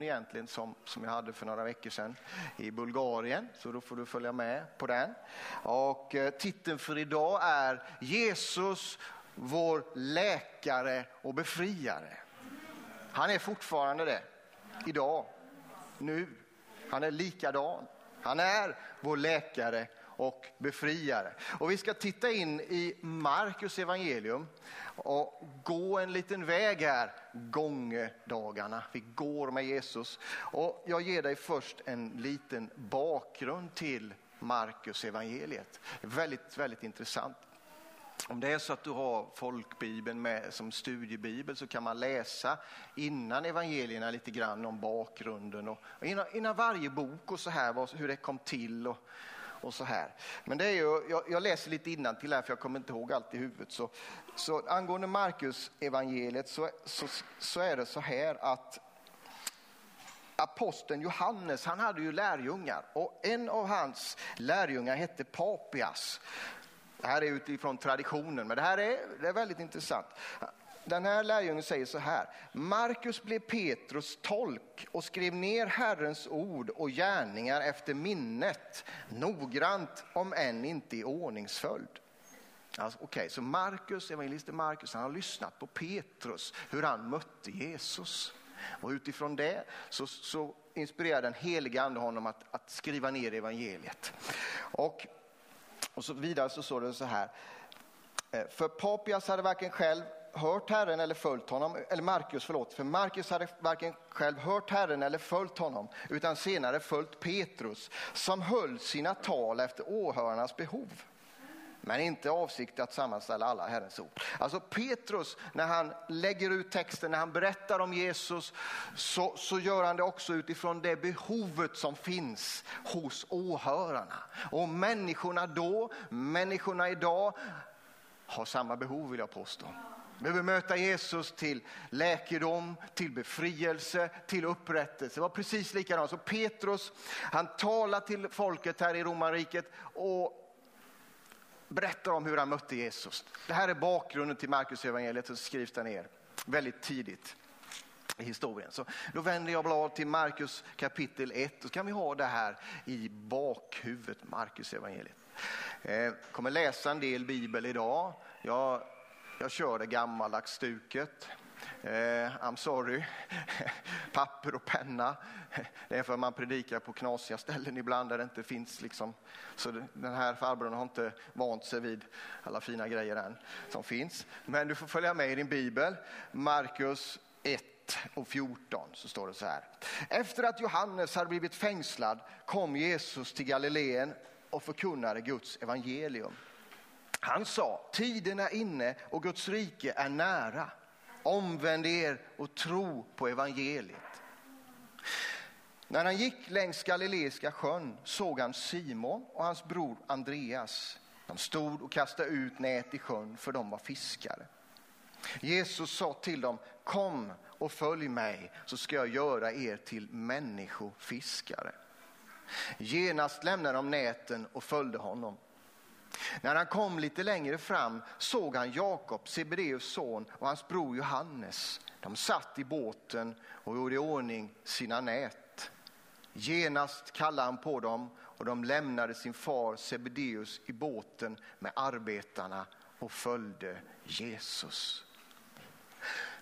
egentligen som, som jag hade för några veckor sedan i Bulgarien, så då får du följa med på den. Och eh, titeln för idag är Jesus, vår läkare och befriare. Han är fortfarande det, idag, nu. Han är likadan. Han är vår läkare och befriare. Och vi ska titta in i Markus evangelium och gå en liten väg här, gångedagarna. Vi går med Jesus. Och jag ger dig först en liten bakgrund till Markus evangeliet. Väldigt, väldigt intressant. Om det är så att du har folkbibeln med som studiebibel så kan man läsa innan evangelierna lite grann om bakgrunden och innan, innan varje bok och så här, hur det kom till och och så här. Men det är ju, jag, jag läser lite innan till här för jag kommer inte ihåg allt i huvudet. Så, så angående Markus evangeliet så, så, så är det så här att aposteln Johannes han hade ju lärjungar och en av hans lärjungar hette Papias. Det här är utifrån traditionen men det här är, det är väldigt intressant. Den här lärjungen säger så här. Markus blev Petrus tolk och skrev ner Herrens ord och gärningar efter minnet, noggrant om än inte i ordningsföljd. Alltså, Okej, okay, så Markus, evangelisten Markus, han har lyssnat på Petrus, hur han mötte Jesus. Och utifrån det så, så inspirerar den heliga ande honom att, att skriva ner evangeliet. Och, och så vidare så står det så här. Eh, för Papias hade varken själv hört Herren eller följt honom, eller Markus, förlåt, för Markus hade varken själv hört Herren eller följt honom, utan senare följt Petrus, som höll sina tal efter åhörarnas behov. Men inte avsikt att sammanställa alla Herrens ord. Alltså Petrus, när han lägger ut texten, när han berättar om Jesus, så, så gör han det också utifrån det behovet som finns hos åhörarna. Och människorna då, människorna idag, har samma behov vill jag påstå. Vi behöver möta Jesus till läkedom, till befrielse, till upprättelse. Det var precis likadant. Så Petrus, han talar till folket här i romarriket och berättar om hur han mötte Jesus. Det här är bakgrunden till Markus evangeliet som skrivs där ner väldigt tidigt i historien. Så då vänder jag blad till Markus kapitel 1 och så kan vi ha det här i bakhuvudet, Markus evangeliet. Jag kommer läsa en del bibel idag. Jag jag kör det gammaldags stuket. Eh, I'm sorry. Papper och penna. Det är för att man predikar på knasiga ställen ibland där det inte finns liksom. Så den här farbrorn har inte vant sig vid alla fina grejer än som finns. Men du får följa med i din bibel. Markus 1 och 14 så står det så här. Efter att Johannes hade blivit fängslad kom Jesus till Galileen och förkunnade Guds evangelium. Han sa, tiden är inne och Guds rike är nära. Omvänd er och tro på evangeliet. När han gick längs Galileiska sjön såg han Simon och hans bror Andreas. De stod och kastade ut nät i sjön för de var fiskare. Jesus sa till dem, kom och följ mig så ska jag göra er till människofiskare. Genast lämnade de näten och följde honom. När han kom lite längre fram såg han Jakob, Sebedeus son och hans bror Johannes. De satt i båten och gjorde i ordning sina nät. Genast kallade han på dem och de lämnade sin far Sebedeus i båten med arbetarna och följde Jesus.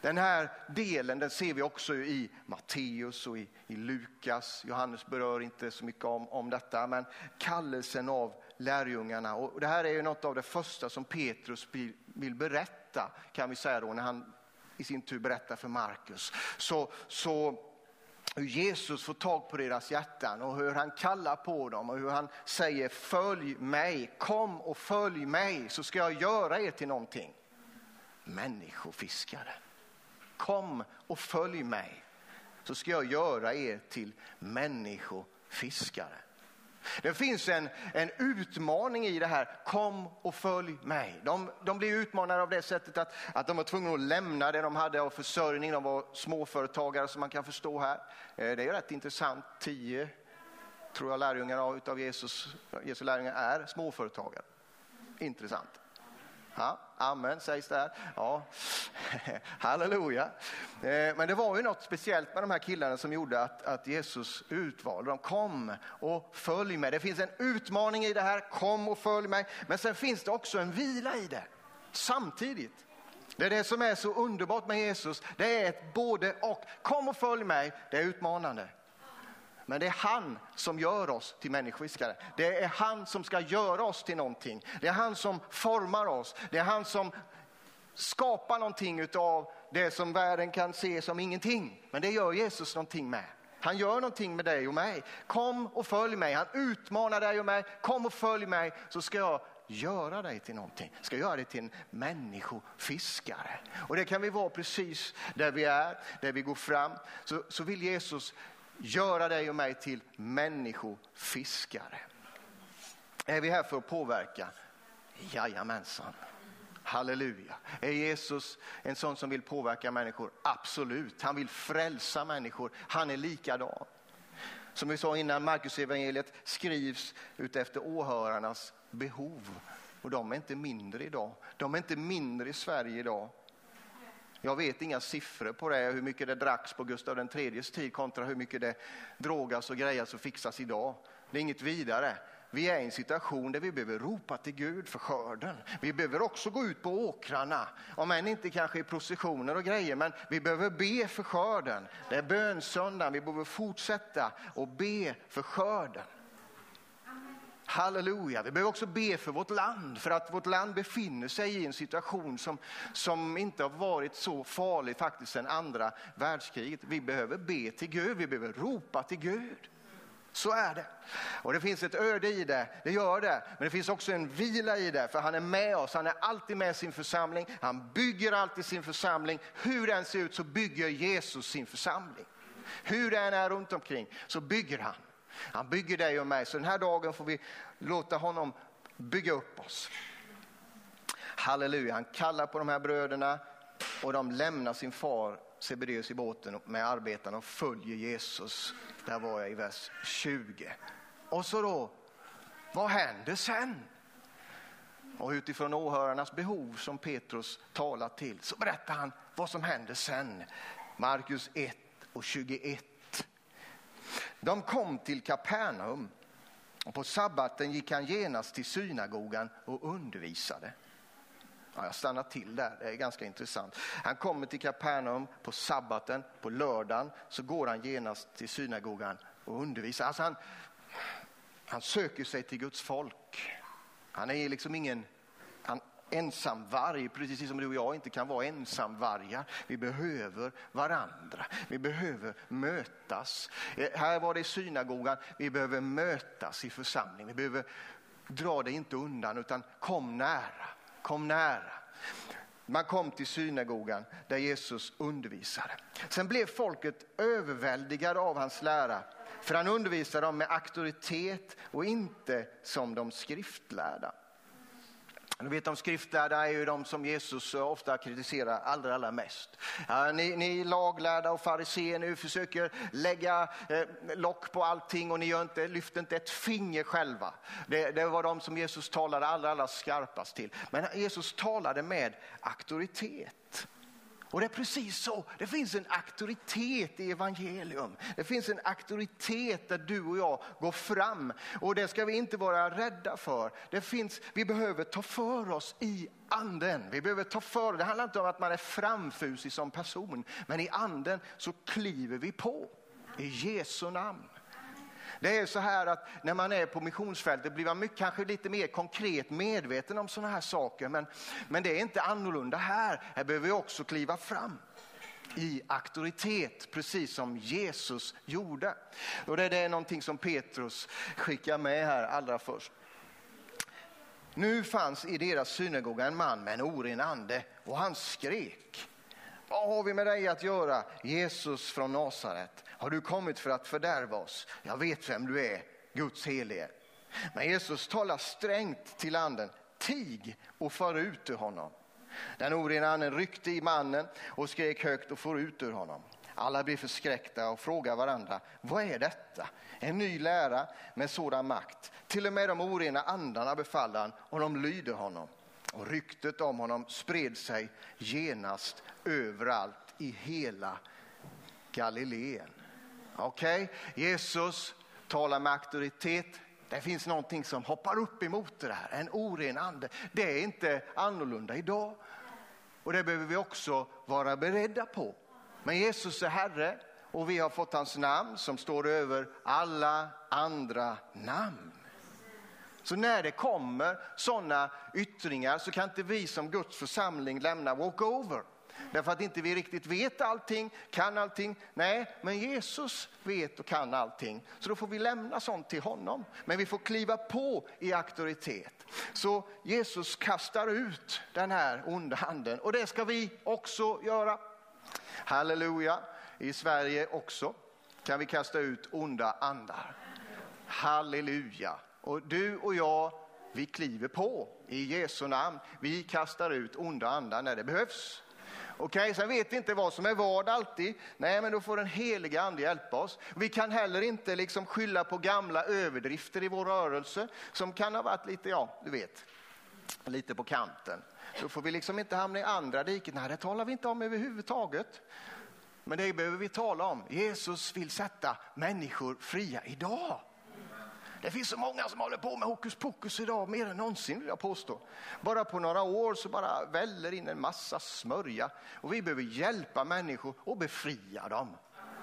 Den här delen den ser vi också i Matteus och i, i Lukas. Johannes berör inte så mycket om, om detta, men kallelsen av lärjungarna. Och det här är ju något av det första som Petrus vill berätta, kan vi säga då, när han i sin tur berättar för Markus. Så, så hur Jesus får tag på deras hjärtan och hur han kallar på dem och hur han säger följ mig, kom och följ mig så ska jag göra er till någonting. Människofiskare. Kom och följ mig så ska jag göra er till människofiskare. Det finns en, en utmaning i det här, kom och följ mig. De, de blir utmanade av det sättet att, att de var tvungna att lämna det de hade av försörjning, de var småföretagare som man kan förstå här. Eh, det är rätt intressant, tio tror jag lärjungar av Jesus, Jesu lärjungar är småföretagare. Intressant. Ja, amen sägs det här. Ja. Halleluja. Eh, men det var ju något speciellt med de här killarna som gjorde att, att Jesus utvalde dem. Kom och följ mig. Det finns en utmaning i det här. Kom och följ mig. Men sen finns det också en vila i det. Samtidigt. Det är det som är så underbart med Jesus. Det är ett både och. Kom och följ mig. Det är utmanande. Men det är han som gör oss till människofiskare. Det är han som ska göra oss till någonting. Det är han som formar oss. Det är han som skapar någonting av det som världen kan se som ingenting. Men det gör Jesus någonting med. Han gör någonting med dig och mig. Kom och följ mig. Han utmanar dig och mig. Kom och följ mig så ska jag göra dig till någonting. Ska göra dig till en människofiskare. Och det kan vi vara precis där vi är, där vi går fram. Så, så vill Jesus göra dig och mig till människofiskare. Är vi här för att påverka? Jajamensan. Halleluja. Är Jesus en sån som vill påverka människor? Absolut. Han vill frälsa människor. Han är likadan. Som vi sa innan, Marcus evangeliet skrivs utefter åhörarnas behov. Och de är inte mindre idag. De är inte mindre i Sverige idag. Jag vet inga siffror på det, hur mycket det dracks på Gustav IIIs tid kontra hur mycket det drogas och grejas och fixas idag. Det är inget vidare. Vi är i en situation där vi behöver ropa till Gud för skörden. Vi behöver också gå ut på åkrarna, om än inte kanske i processioner och grejer, men vi behöver be för skörden. Det är bönsöndagen, vi behöver fortsätta och be för skörden. Halleluja. Vi behöver också be för vårt land, för att vårt land befinner sig i en situation som, som inte har varit så farlig faktiskt sedan andra världskriget. Vi behöver be till Gud, vi behöver ropa till Gud. Så är det. Och det finns ett öde i det, det gör det. Men det finns också en vila i det, för han är med oss. Han är alltid med sin församling. Han bygger alltid sin församling. Hur den ser ut så bygger Jesus sin församling. Hur den är runt omkring så bygger han. Han bygger dig och mig, så den här dagen får vi låta honom bygga upp oss. Halleluja, han kallar på de här bröderna och de lämnar sin far Sebedeus i båten med arbetarna och följer Jesus. Där var jag i vers 20. Och så då, vad händer sen? Och utifrån åhörarnas behov som Petrus talar till så berättar han vad som händer sen. Markus 1 och 21. De kom till Kapernaum och på sabbaten gick han genast till synagogan och undervisade. Ja, jag stannar till där, det är ganska intressant. Han kommer till Kapernaum på sabbaten, på lördagen så går han genast till synagogan och undervisar. Alltså han, han söker sig till Guds folk. Han är liksom ingen ensamvarg, precis som du och jag inte kan vara ensamvargar. Vi behöver varandra, vi behöver mötas. Eh, här var det i synagogan, vi behöver mötas i församling. Vi behöver dra dig inte undan utan kom nära, kom nära. Man kom till synagogan där Jesus undervisade. Sen blev folket överväldigade av hans lära för han undervisade dem med auktoritet och inte som de skriftlärda. Ni vet, de skriftlärda är ju de som Jesus eh, ofta kritiserar allra, allra mest. Ni, ni laglärda och fariséer nu försöker lägga eh, lock på allting och ni gör inte, lyfter inte ett finger själva. Det, det var de som Jesus talade allra, allra skarpast till. Men Jesus talade med auktoritet. Och det är precis så. Det finns en auktoritet i evangelium. Det finns en auktoritet där du och jag går fram och det ska vi inte vara rädda för. Det finns, vi behöver ta för oss i anden. Vi behöver ta för Det handlar inte om att man är framfusig som person, men i anden så kliver vi på. I Jesu namn. Det är så här att när man är på missionsfältet blir man mycket, kanske lite mer konkret medveten om sådana här saker. Men, men det är inte annorlunda här. Här behöver vi också kliva fram i auktoritet, precis som Jesus gjorde. Och det är någonting som Petrus skickar med här allra först. Nu fanns i deras synagoga en man med en oren ande och han skrek. Vad har vi med dig att göra, Jesus från Nasaret? Har du kommit för att fördärva oss? Jag vet vem du är, Guds helige. Men Jesus talar strängt till anden. Tig och far ut ur honom. Den orena anden ryckte i mannen och skrek högt och for ut ur honom. Alla blev förskräckta och frågade varandra, vad är detta? En ny lära med sådan makt. Till och med de orena andarna befaller han och de lyder honom. Och ryktet om honom spred sig genast överallt i hela Galileen. Okej, okay? Jesus talar med auktoritet. Det finns någonting som hoppar upp emot det här, en oren ande. Det är inte annorlunda idag. Och det behöver vi också vara beredda på. Men Jesus är Herre och vi har fått hans namn som står över alla andra namn. Så när det kommer sådana yttringar så kan inte vi som Guds församling lämna walkover. Därför att inte vi riktigt vet allting, kan allting. Nej, men Jesus vet och kan allting. Så då får vi lämna sånt till honom. Men vi får kliva på i auktoritet. Så Jesus kastar ut den här onda handen och det ska vi också göra. Halleluja. I Sverige också kan vi kasta ut onda andar. Halleluja. Och du och jag, vi kliver på i Jesu namn. Vi kastar ut onda andar när det behövs. Okej, okay, sen vet vi inte vad som är vad alltid. Nej, men då får den heliga ande hjälpa oss. Vi kan heller inte liksom skylla på gamla överdrifter i vår rörelse som kan ha varit lite, ja, du vet, lite på kanten. Då får vi liksom inte hamna i andra diket. Nej, det talar vi inte om överhuvudtaget. Men det behöver vi tala om. Jesus vill sätta människor fria idag. Det finns så många som håller på med hokus pokus idag, mer än någonsin vill jag påstå. Bara på några år så bara väller in en massa smörja och vi behöver hjälpa människor och befria dem.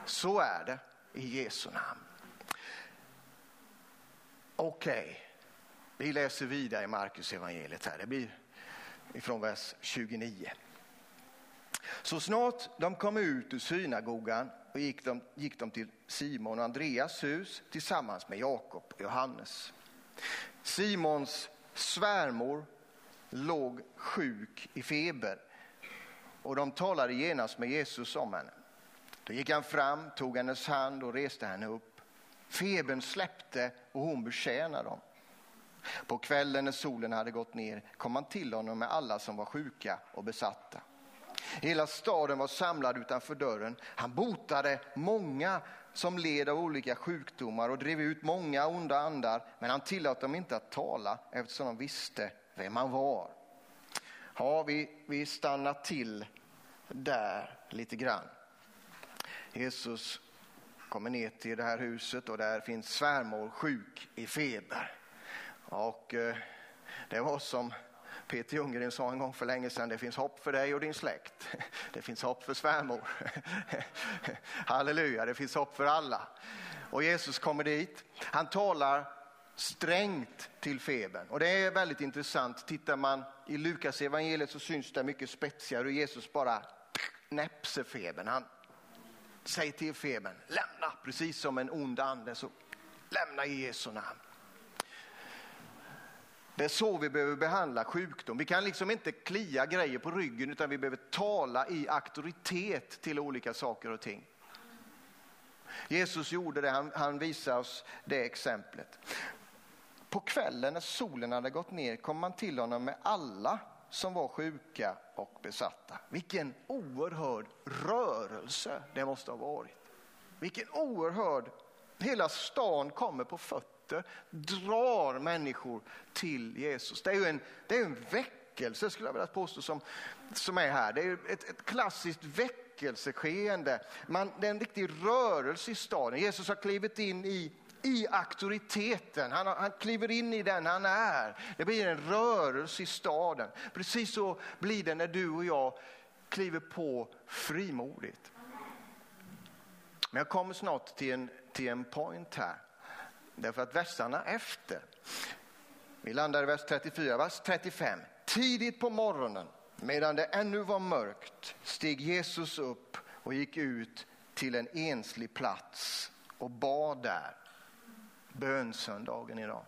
Så är det i Jesu namn. Okej, okay. vi läser vidare i Markus evangeliet här. Det blir ifrån vers 29. Så snart de kom ut ur synagogan och gick de, gick de till Simon och Andreas hus tillsammans med Jakob och Johannes. Simons svärmor låg sjuk i feber och de talade genast med Jesus om henne. Då gick han fram, tog hennes hand och reste henne upp. Febern släppte och hon betjänade dem. På kvällen när solen hade gått ner kom han till honom med alla som var sjuka och besatta. Hela staden var samlad utanför dörren. Han botade många som led av olika sjukdomar och drev ut många onda andar, men han tillät dem inte att tala eftersom de visste vem han var. Ja, vi, vi stannar till där lite grann. Jesus kommer ner till det här huset och där finns svärmor sjuk i feber. Och eh, det var som Peter Ljunggren sa en gång för länge sedan, det finns hopp för dig och din släkt. Det finns hopp för svärmor. Halleluja, det finns hopp för alla. Och Jesus kommer dit. Han talar strängt till febern. Och det är väldigt intressant. Tittar man i Lukas evangeliet så syns det mycket spetsigare hur Jesus bara näpser febern. Han säger till febern, lämna, precis som en ond ande, så lämna i Jesu namn. Det är så vi behöver behandla sjukdom. Vi kan liksom inte klia grejer på ryggen utan vi behöver tala i auktoritet till olika saker och ting. Jesus gjorde det, han, han visar oss det exemplet. På kvällen när solen hade gått ner kom man till honom med alla som var sjuka och besatta. Vilken oerhörd rörelse det måste ha varit. Vilken oerhörd, hela stan kommer på fötter möte drar människor till Jesus. Det är ju en, det är en väckelse skulle jag vilja påstå som, som är här. Det är ett, ett klassiskt väckelseskeende. Man, det är en riktig rörelse i staden. Jesus har klivit in i i auktoriteten. Han, han kliver in i den han är. Det blir en rörelse i staden. Precis så blir det när du och jag kliver på frimodigt. Men jag kommer snart till en, till en point här. Därför att versarna efter, vi landar i vers 34, vers 35. Tidigt på morgonen, medan det ännu var mörkt, steg Jesus upp och gick ut till en enslig plats och bad där. Bönsöndagen idag.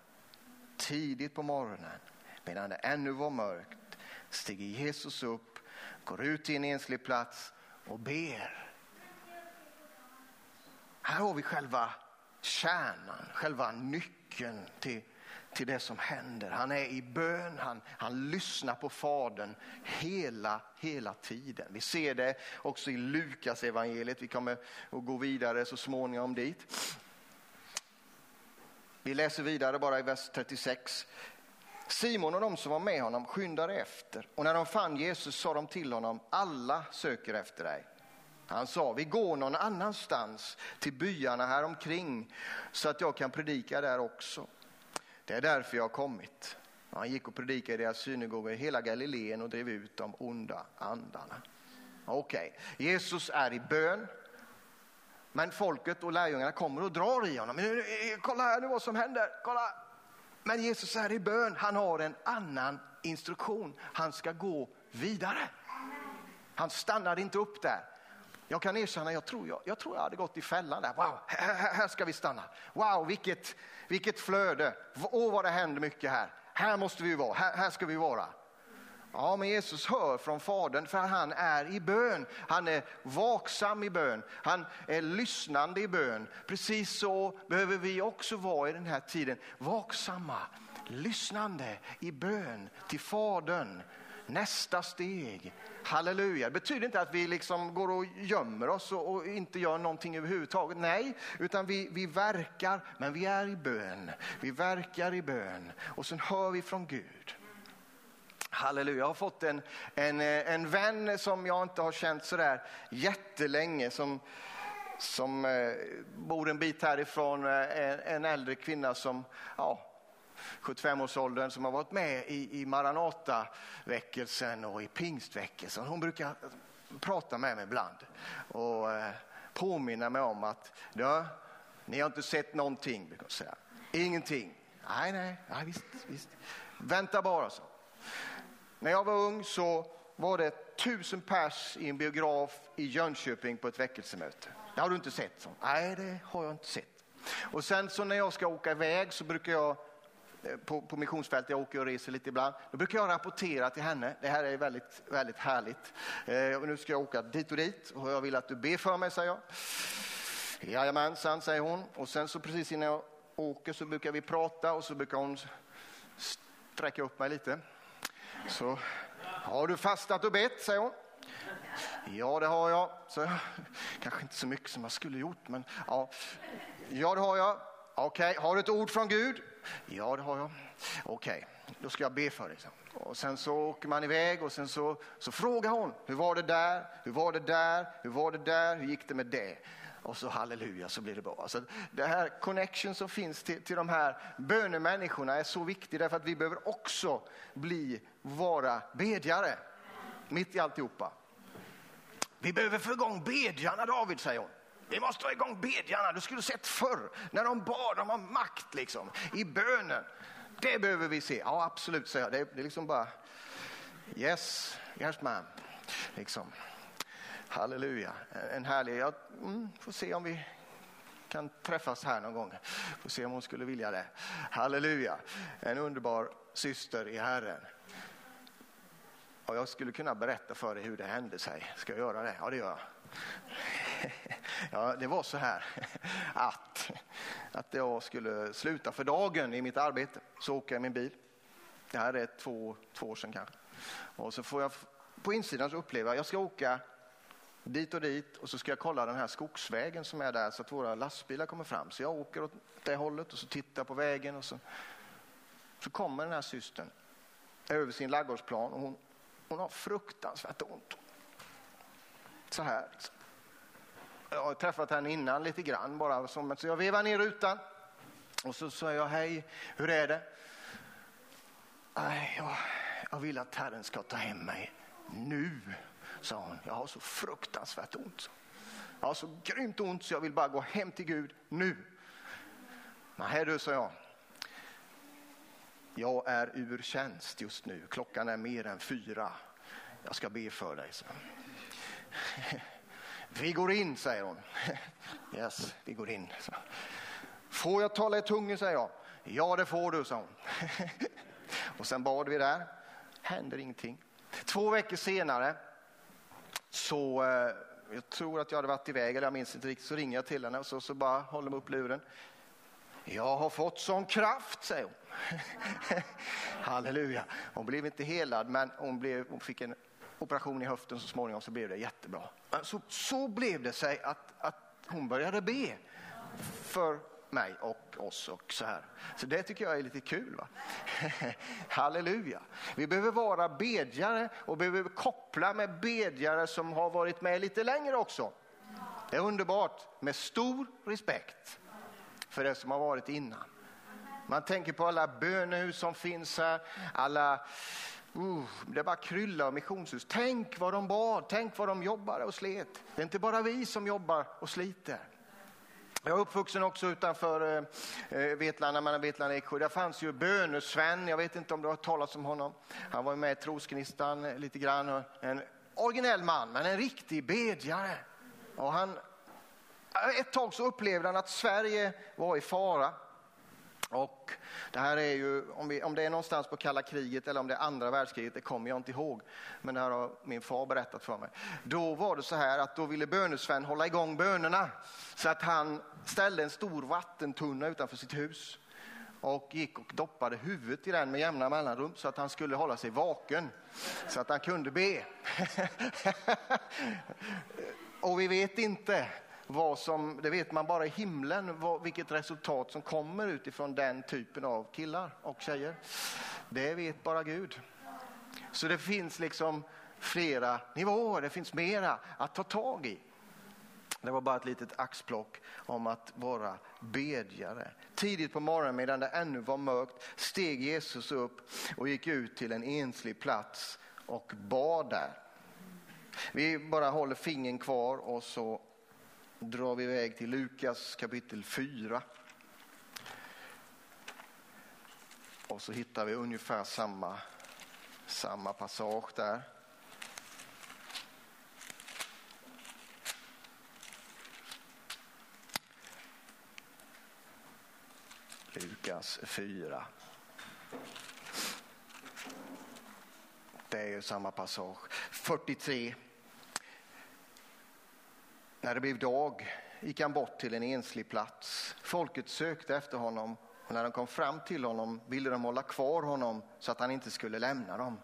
Tidigt på morgonen, medan det ännu var mörkt, stiger Jesus upp, går ut till en enslig plats och ber. Här har vi själva kärnan, själva nyckeln till, till det som händer. Han är i bön, han, han lyssnar på Fadern hela, hela tiden. Vi ser det också i Lukas evangeliet. Vi kommer att gå vidare så småningom dit. Vi läser vidare bara i vers 36. Simon och de som var med honom skyndade efter och när de fann Jesus sa de till honom, alla söker efter dig. Han sa, vi går någon annanstans till byarna här omkring så att jag kan predika där också. Det är därför jag har kommit. Han gick och predikade i deras synagogor i hela Galileen och drev ut de onda andarna. Okej, okay. Jesus är i bön. Men folket och lärjungarna kommer och drar i honom. Eh, kolla här nu vad som händer. Kolla. Men Jesus är i bön. Han har en annan instruktion. Han ska gå vidare. Han stannar inte upp där. Jag kan erkänna, jag tror jag, jag, tror jag hade gått i fällan där. Wow, här, här ska vi stanna. Wow, vilket, vilket flöde. Åh, vad det händer mycket här. Här måste vi vara, här, här ska vi vara. Ja, men Jesus hör från Fadern för han är i bön. Han är vaksam i bön. Han är lyssnande i bön. Precis så behöver vi också vara i den här tiden. Vaksamma, lyssnande i bön till Fadern. Nästa steg. Halleluja. Det betyder inte att vi liksom går och gömmer oss och, och inte gör någonting överhuvudtaget. Nej, utan vi, vi verkar, men vi är i bön. Vi verkar i bön och sen hör vi från Gud. Halleluja, jag har fått en, en, eh, en vän som jag inte har känt sådär jättelänge som, som eh, bor en bit härifrån, eh, en, en äldre kvinna som ja, 75-årsåldern som har varit med i, i Maranata-väckelsen och i pingstväckelsen. Hon brukar prata med mig ibland och eh, påminna mig om att ja, ni har inte sett någonting, brukar säga. Ingenting. Nej, nej, nej visst, visst. Vänta bara så. När jag var ung så var det tusen pers i en biograf i Jönköping på ett väckelsemöte. Det har du inte sett? Så. Nej, det har jag inte sett. Och sen så när jag ska åka iväg så brukar jag på, på missionsfältet, jag åker och reser lite ibland, då brukar jag rapportera till henne. Det här är väldigt, väldigt härligt. Eh, nu ska jag åka dit och dit och jag vill att du ber för mig, säger jag. Jajamensan, säger hon. Och sen så precis innan jag åker så brukar vi prata och så brukar hon sträcka upp mig lite. Så, har du fastat och bett, säger hon. Ja, det har jag. Så, kanske inte så mycket som jag skulle gjort, men ja, ja det har jag. Okej, okay. har du ett ord från Gud? Ja, det har jag. Okej, okay. då ska jag be för dig. Och sen så åker man iväg och sen så, så frågar hon, hur var det där? Hur var det där? Hur var det där? Hur gick det med det? och så halleluja så blir det bra. Alltså, det här connection som finns till, till de här bönemänniskorna är så viktig därför att vi behöver också bli, vara bedjare mitt i alltihopa. Vi behöver få igång bedjarna David säger hon. Vi måste ha igång bedjarna. Du skulle sett förr när de bad, de har makt liksom i bönen. Det behöver vi se. Ja absolut säger jag. Det är, det är liksom bara yes, yes man. Liksom. Halleluja, en härlig, jag mm, får se om vi kan träffas här någon gång. Får se om hon skulle vilja det. Halleluja, en underbar syster i Herren. Och jag skulle kunna berätta för dig hur det hände sig. Ska jag göra det? Ja, det gör jag. Ja, det var så här att, att jag skulle sluta för dagen i mitt arbete. Så åker jag i min bil. Det här är två, två år sedan kanske. Och så får jag på insidan så uppleva att jag ska åka dit och dit och så ska jag kolla den här skogsvägen som är där så att våra lastbilar kommer fram. Så jag åker åt det hållet och så tittar på vägen och så, så kommer den här systern över sin laggårdsplan och hon, hon har fruktansvärt ont. Så här. Jag har träffat henne innan lite grann bara så jag vevar ner rutan och så säger jag hej, hur är det? Nej, jag, jag vill att Herren ska ta hem mig nu sa hon. Jag har så fruktansvärt ont. Jag har så grymt ont så jag vill bara gå hem till Gud nu. Nej du, sa jag. Jag är ur tjänst just nu. Klockan är mer än fyra. Jag ska be för dig. Så. Vi går in, säger hon. Yes, vi går in. Så. Får jag tala i tungor, säger jag. Ja, det får du, sa hon. Och sen bad vi där. Händer ingenting. Två veckor senare så eh, jag tror att jag hade varit iväg, eller jag minns inte riktigt, så ringer jag till henne och så, så bara håller de upp luren. Jag har fått sån kraft, säger hon. Halleluja. Hon blev inte helad, men hon, blev, hon fick en operation i höften så småningom så blev det jättebra. Så, så blev det sig att, att hon började be för mig och oss och så här. Så det tycker jag är lite kul. Va? Halleluja. Vi behöver vara bedjare och behöver koppla med bedjare som har varit med lite längre också. Det är underbart med stor respekt för det som har varit innan. Man tänker på alla bönehus som finns här, alla Uh, det bara krylla av missionshus. Tänk vad de bad, tänk vad de jobbade och slet. Det är inte bara vi som jobbar och sliter. Jag är uppvuxen också utanför eh, eh Vetlanda, mellan Vetlanda och Eksjö. Där fanns ju Bönesven, jag vet inte om du har talat om honom. Han var med i trosgnistan eh, lite grann. En originell man, men en riktig bedjare. Och han, eh, ett tag så upplevde han att Sverige var i fara. Och det här är ju, om, vi, om det är någonstans på kalla kriget eller om det är andra världskriget, det kommer jag inte ihåg. Men det här har min far berättat för mig. Då var det så här att då ville bönesven hålla igång bönerna. Så att han ställde en stor vattentunna utanför sitt hus och gick och doppade huvudet i den med jämna mellanrum så att han skulle hålla sig vaken. Så att han kunde be. och vi vet inte vad som, det vet man bara i himlen, vad, vilket resultat som kommer utifrån den typen av killar och tjejer. Det vet bara Gud. Så det finns liksom flera nivåer, det finns mera att ta tag i. Det var bara ett litet axplock om att vara bedjare. Tidigt på morgonen medan det ännu var mörkt steg Jesus upp och gick ut till en enslig plats och bad där. Vi bara håller fingern kvar och så drar vi iväg till Lukas kapitel 4. Och så hittar vi ungefär samma, samma passage där. Lukas 4. Det är ju samma passage. 43 när det blev dag gick han bort till en enslig plats. Folket sökte efter honom och när de kom fram till honom ville de hålla kvar honom så att han inte skulle lämna dem.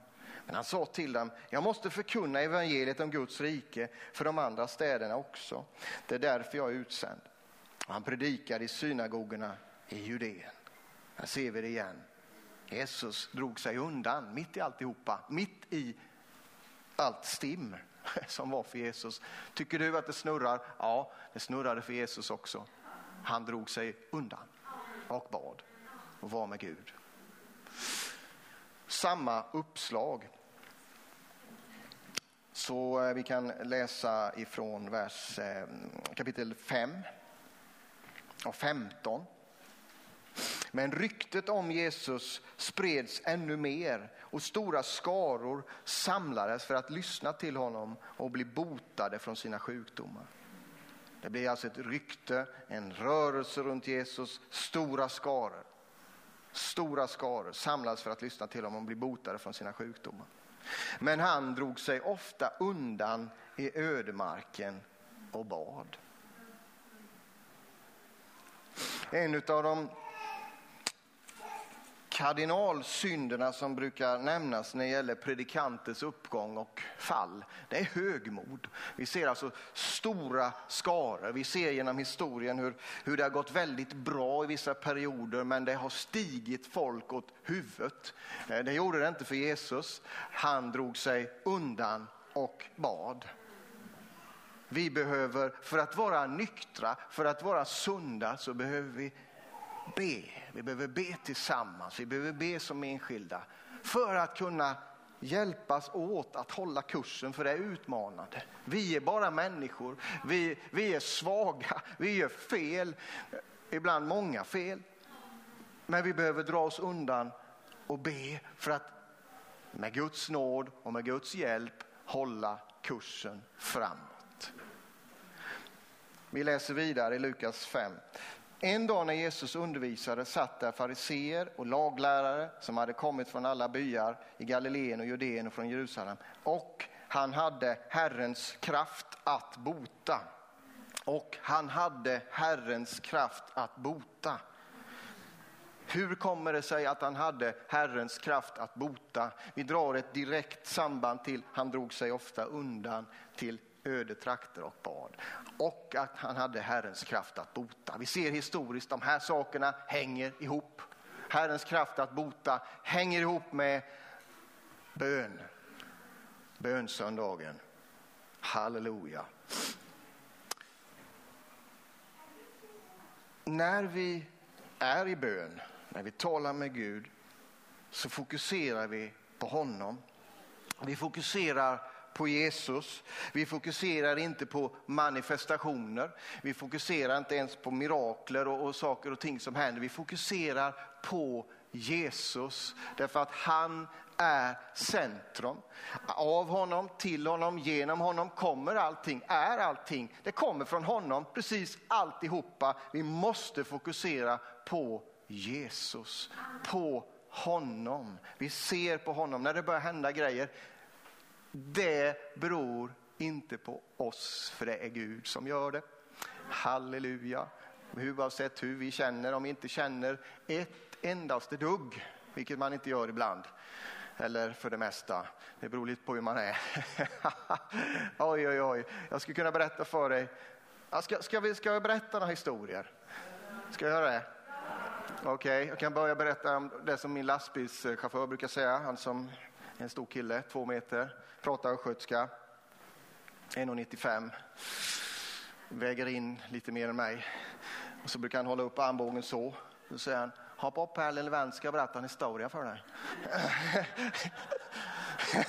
Men han sa till dem, jag måste förkunna evangeliet om Guds rike för de andra städerna också. Det är därför jag är utsänd. han predikade i synagogorna i Judeen. Här ser vi det igen. Jesus drog sig undan mitt i alltihopa, mitt i allt stim. som var för Jesus. Tycker du att det snurrar? Ja, det snurrade för Jesus också. Han drog sig undan och bad och var med Gud. Samma uppslag. Så eh, vi kan läsa ifrån vers eh, kapitel 5 och 15. Men ryktet om Jesus spreds ännu mer och stora skaror samlades för att lyssna till honom och bli botade från sina sjukdomar. Det blev alltså ett rykte, en rörelse runt Jesus, stora skaror. Stora skaror samlades för att lyssna till honom och bli botade från sina sjukdomar. Men han drog sig ofta undan i ödemarken och bad. En av de kardinalsynderna som brukar nämnas när det gäller predikanters uppgång och fall, det är högmod. Vi ser alltså stora skaror. Vi ser genom historien hur, hur det har gått väldigt bra i vissa perioder men det har stigit folk åt huvudet. Eh, det gjorde det inte för Jesus. Han drog sig undan och bad. Vi behöver, för att vara nyktra, för att vara sunda så behöver vi be. Vi behöver be tillsammans, vi behöver be som enskilda för att kunna hjälpas åt att hålla kursen för det är utmanande. Vi är bara människor, vi, vi är svaga, vi gör fel, ibland många fel. Men vi behöver dra oss undan och be för att med Guds nåd och med Guds hjälp hålla kursen framåt. Vi läser vidare i Lukas 5. En dag när Jesus undervisade satt där fariseer och laglärare som hade kommit från alla byar i Galileen och Judeen och från Jerusalem. Och han hade Herrens kraft att bota. Och han hade Herrens kraft att bota. Hur kommer det sig att han hade Herrens kraft att bota? Vi drar ett direkt samband till han drog sig ofta undan till öde trakter och bad. Och att han hade Herrens kraft att bota. Vi ser historiskt de här sakerna hänger ihop. Herrens kraft att bota hänger ihop med bön. Bönsöndagen. Halleluja. När vi är i bön, när vi talar med Gud, så fokuserar vi på honom. Vi fokuserar på Jesus. Vi fokuserar inte på manifestationer. Vi fokuserar inte ens på mirakler och, och saker och ting som händer. Vi fokuserar på Jesus därför att han är centrum. Av honom, till honom, genom honom kommer allting, är allting. Det kommer från honom, precis alltihopa. Vi måste fokusera på Jesus, på honom. Vi ser på honom när det börjar hända grejer. Det beror inte på oss, för det är Gud som gör det. Halleluja. Oavsett hur vi känner, om vi inte känner ett endaste dugg, vilket man inte gör ibland, eller för det mesta. Det beror lite på hur man är. oj, oj, oj. Jag skulle kunna berätta för dig. Ska, ska, vi, ska jag berätta några historier? Ska jag göra det? Okej, okay. jag kan börja berätta om det som min lastbilschaufför brukar säga. Han som en stor kille, två meter, pratar östgötska, 1,95, väger in lite mer än mig. Och så brukar han hålla upp armbågen så. Då säger han, hoppa upp här lille vän ska jag berätta en historia för dig.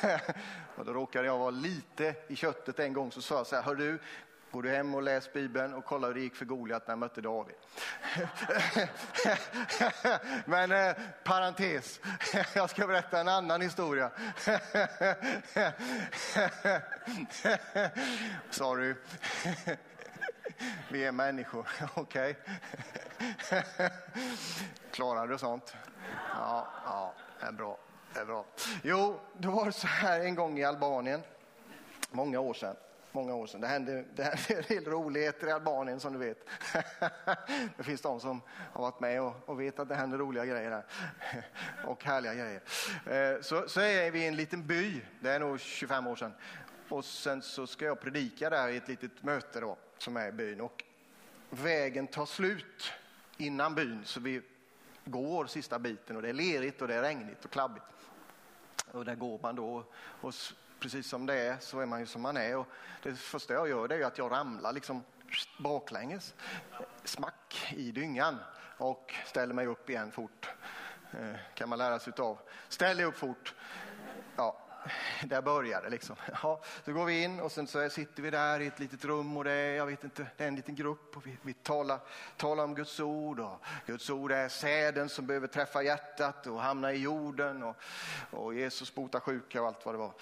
och då råkade jag vara lite i köttet en gång så sa jag så här, hör du, Går du hem och läs Bibeln och kollar hur det gick för Goliat när han mötte David. Men eh, parentes, jag ska berätta en annan historia. Sorry. Vi är människor, okej? Okay. Klarar du sånt? Ja, ja, det är bra. Det är bra. Jo, det var så här en gång i Albanien, många år sedan många år sedan. Det hände, det hände en del roligheter i Albanien som du vet. Det finns de som har varit med och, och vet att det händer roliga grejer där. Och härliga grejer. Eh, så, så är vi i en liten by, det är nog 25 år sedan. Och sen så ska jag predika där i ett litet möte då, som är i byn. Och vägen tar slut innan byn, så vi går sista biten och det är lerigt och det är regnigt och klabbigt. Och där går man då och precis som det är så är man ju som man är. Och det första jag gör det är att jag ramlar liksom baklänges, smack i dyngan och ställer mig upp igen fort. Eh, kan man lära sig av. Ställ dig upp fort. Ja, där börjar det liksom. Ja, så går vi in och sen så sitter vi där i ett litet rum och det är, jag vet inte, det är en liten grupp och vi, vi talar, talar om Guds ord och Guds ord är säden som behöver träffa hjärtat och hamna i jorden och, och Jesus botar sjuka och allt vad det var.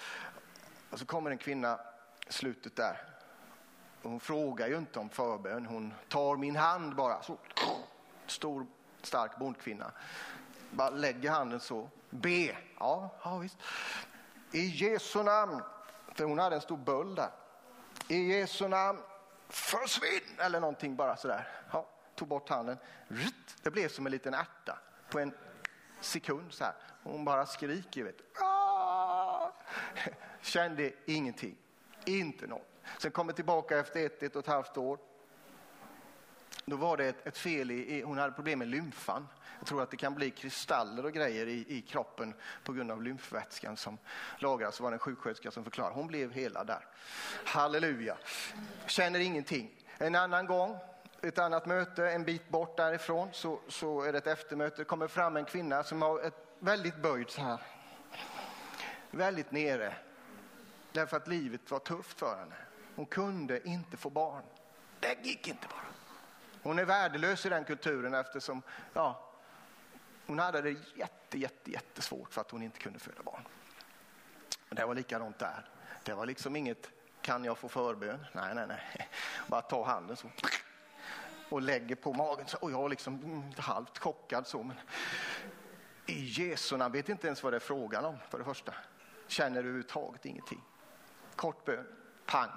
Och så kommer en kvinna i slutet där. hon frågar ju inte om förbön, hon tar min hand bara. Så, stor, stark bondkvinna. Bara lägger handen så. Be. Ja, ja visst. I Jesu namn. För hon hade en stor böld där. I Jesu namn. Försvinn! Eller någonting bara sådär. Ja, tog bort handen. Det blev som en liten ärta på en sekund så här. Hon bara skriker. Vet. Ah! Kände ingenting. Inte något. Sen kommer tillbaka efter ett, ett och ett halvt år. Då var det ett, ett fel i, hon hade problem med lymfan. Jag tror att det kan bli kristaller och grejer i, i kroppen på grund av lymfvätskan som lagras. Det var det en sjuksköterska som förklarade. Hon blev hela där. Halleluja. Känner ingenting. En annan gång, ett annat möte, en bit bort därifrån, så, så är det ett eftermöte. Det kommer fram en kvinna som har ett väldigt böjd så här. Väldigt nere Därför att livet var tufft för henne. Hon kunde inte få barn. Det gick inte bara. Hon är värdelös i den kulturen eftersom ja, hon hade det jätte, jätte, jättesvårt för att hon inte kunde föda barn. Det var likadant där. Det var liksom inget, kan jag få förbön? Nej, nej, nej. Bara ta handen så och lägger på magen. Så, och jag var liksom halvt chockad så. Men I Jesu namn vet inte ens vad det är frågan om för det första. Känner överhuvudtaget ingenting. Kort bön, pang.